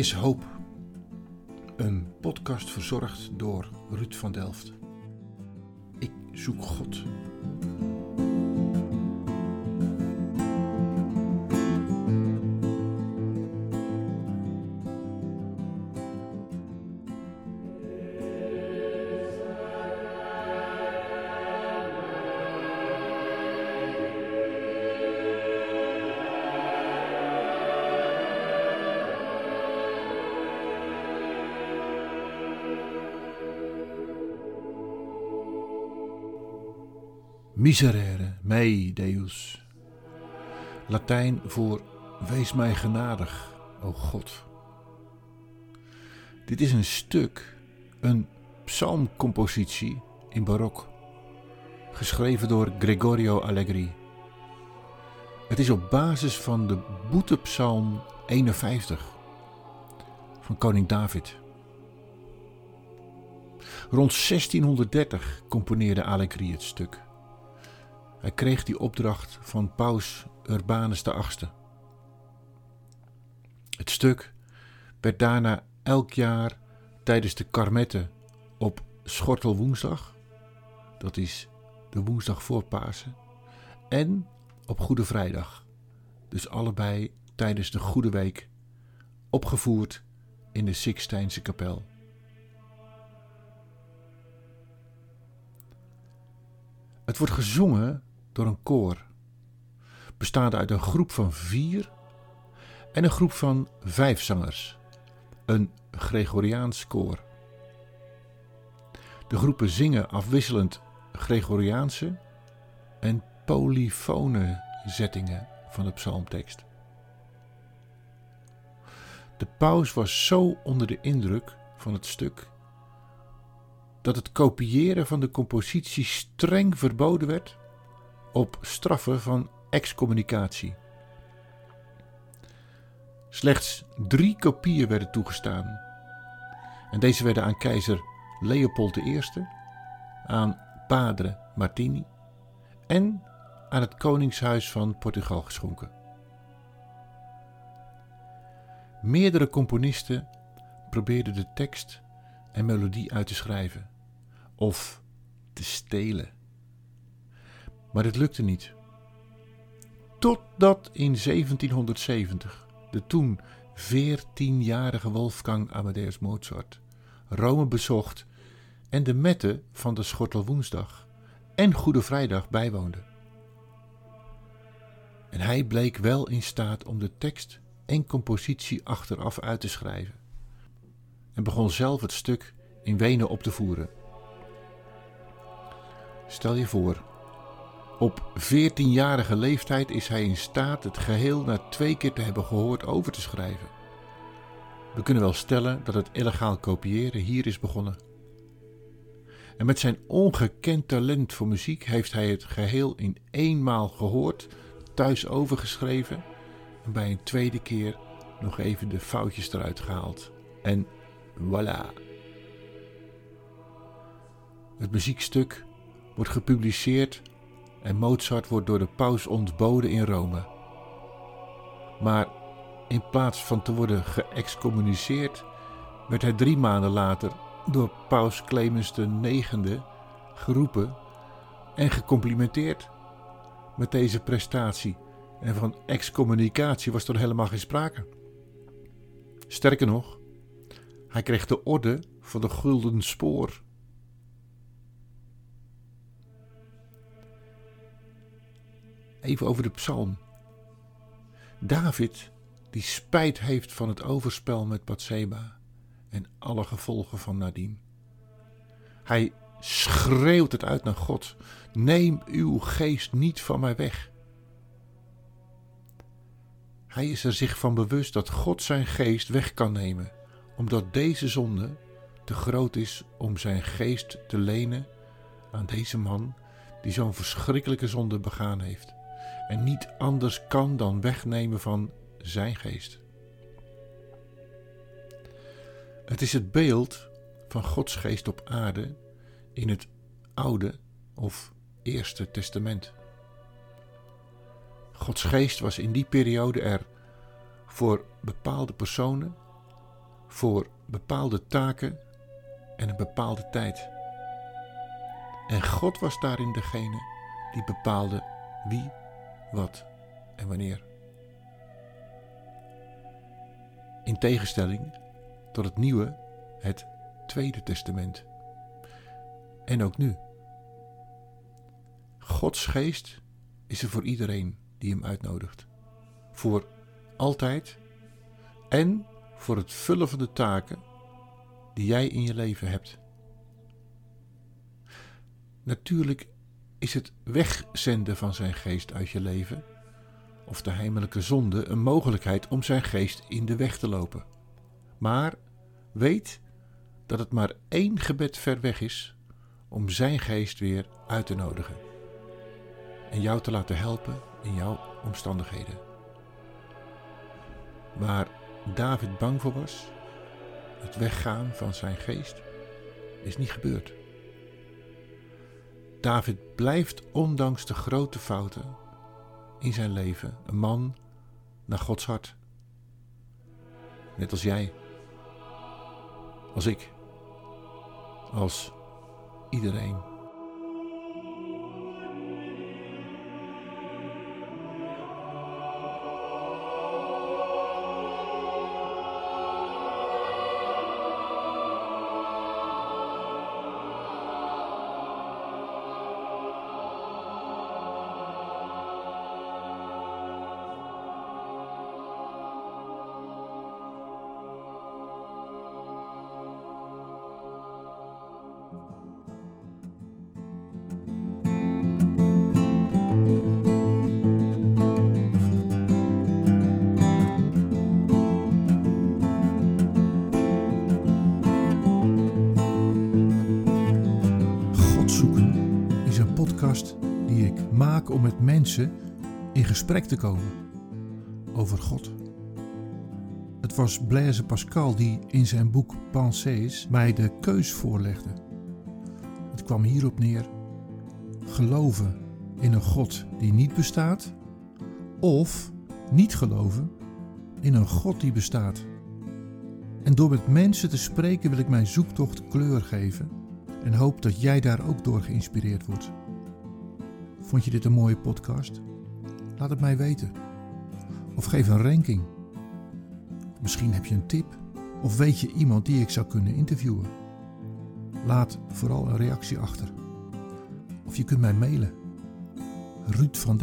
is hoop. Een podcast verzorgd door Ruud van Delft. Ik zoek God. Miserere mei Deus. Latijn voor wees mij genadig, o God. Dit is een stuk, een psalmcompositie in barok, geschreven door Gregorio Allegri. Het is op basis van de boetepsalm 51 van koning David. Rond 1630 componeerde Allegri het stuk. Hij kreeg die opdracht van paus Urbanus VIII. Het stuk werd daarna elk jaar tijdens de karmetten op Schortelwoensdag, dat is de woensdag voor Pasen, en op Goede Vrijdag, dus allebei tijdens de Goede Week, opgevoerd in de Sixtijnse kapel. Het wordt gezongen door een koor, bestaande uit een groep van vier en een groep van vijf zangers, een Gregoriaans koor. De groepen zingen afwisselend Gregoriaanse en polyfone zettingen van de psalmtekst. De paus was zo onder de indruk van het stuk dat het kopiëren van de compositie streng verboden werd op straffen van excommunicatie. Slechts drie kopieën werden toegestaan. En deze werden aan keizer Leopold I, aan Padre Martini en aan het Koningshuis van Portugal geschonken. Meerdere componisten probeerden de tekst en melodie uit te schrijven of te stelen maar het lukte niet. Totdat in 1770 de toen 14-jarige Wolfgang Amadeus Mozart Rome bezocht en de metten van de Schortelwoensdag en Goede Vrijdag bijwoonde. En hij bleek wel in staat om de tekst en compositie achteraf uit te schrijven en begon zelf het stuk in Wenen op te voeren. Stel je voor op 14-jarige leeftijd is hij in staat het geheel na twee keer te hebben gehoord over te schrijven. We kunnen wel stellen dat het illegaal kopiëren hier is begonnen. En met zijn ongekend talent voor muziek heeft hij het geheel in eenmaal gehoord, thuis overgeschreven en bij een tweede keer nog even de foutjes eruit gehaald. En voilà. Het muziekstuk wordt gepubliceerd en Mozart wordt door de paus ontboden in Rome. Maar in plaats van te worden geëxcommuniceerd, werd hij drie maanden later door paus Clemens IX geroepen en gecomplimenteerd met deze prestatie. En van excommunicatie was er helemaal geen sprake. Sterker nog, hij kreeg de orde van de Gulden Spoor Even over de psalm. David, die spijt heeft van het overspel met Bathseba en alle gevolgen van nadien. Hij schreeuwt het uit naar God: Neem uw geest niet van mij weg. Hij is er zich van bewust dat God zijn geest weg kan nemen, omdat deze zonde te groot is om zijn geest te lenen aan deze man die zo'n verschrikkelijke zonde begaan heeft en niet anders kan dan wegnemen van zijn geest. Het is het beeld van Gods geest op aarde in het Oude of Eerste Testament. Gods geest was in die periode er voor bepaalde personen voor bepaalde taken en een bepaalde tijd. En God was daarin degene die bepaalde wie, wat en wanneer. In tegenstelling tot het nieuwe, het Tweede Testament. En ook nu. Gods geest is er voor iedereen die hem uitnodigt. Voor altijd en voor het vullen van de taken die jij in je leven hebt. Natuurlijk is het wegzenden van zijn geest uit je leven, of de heimelijke zonde, een mogelijkheid om zijn geest in de weg te lopen. Maar weet dat het maar één gebed ver weg is om zijn geest weer uit te nodigen en jou te laten helpen in jouw omstandigheden. Waar David bang voor was, het weggaan van zijn geest, is niet gebeurd. David blijft ondanks de grote fouten in zijn leven een man naar Gods hart. Net als jij, als ik, als iedereen. Die ik maak om met mensen in gesprek te komen over God. Het was Blaise Pascal die in zijn boek Pensées mij de keus voorlegde. Het kwam hierop neer: geloven in een God die niet bestaat, of niet geloven in een God die bestaat. En door met mensen te spreken wil ik mijn zoektocht kleur geven en hoop dat jij daar ook door geïnspireerd wordt. Vond je dit een mooie podcast? Laat het mij weten. Of geef een ranking. Misschien heb je een tip of weet je iemand die ik zou kunnen interviewen. Laat vooral een reactie achter. Of je kunt mij mailen. Ruud van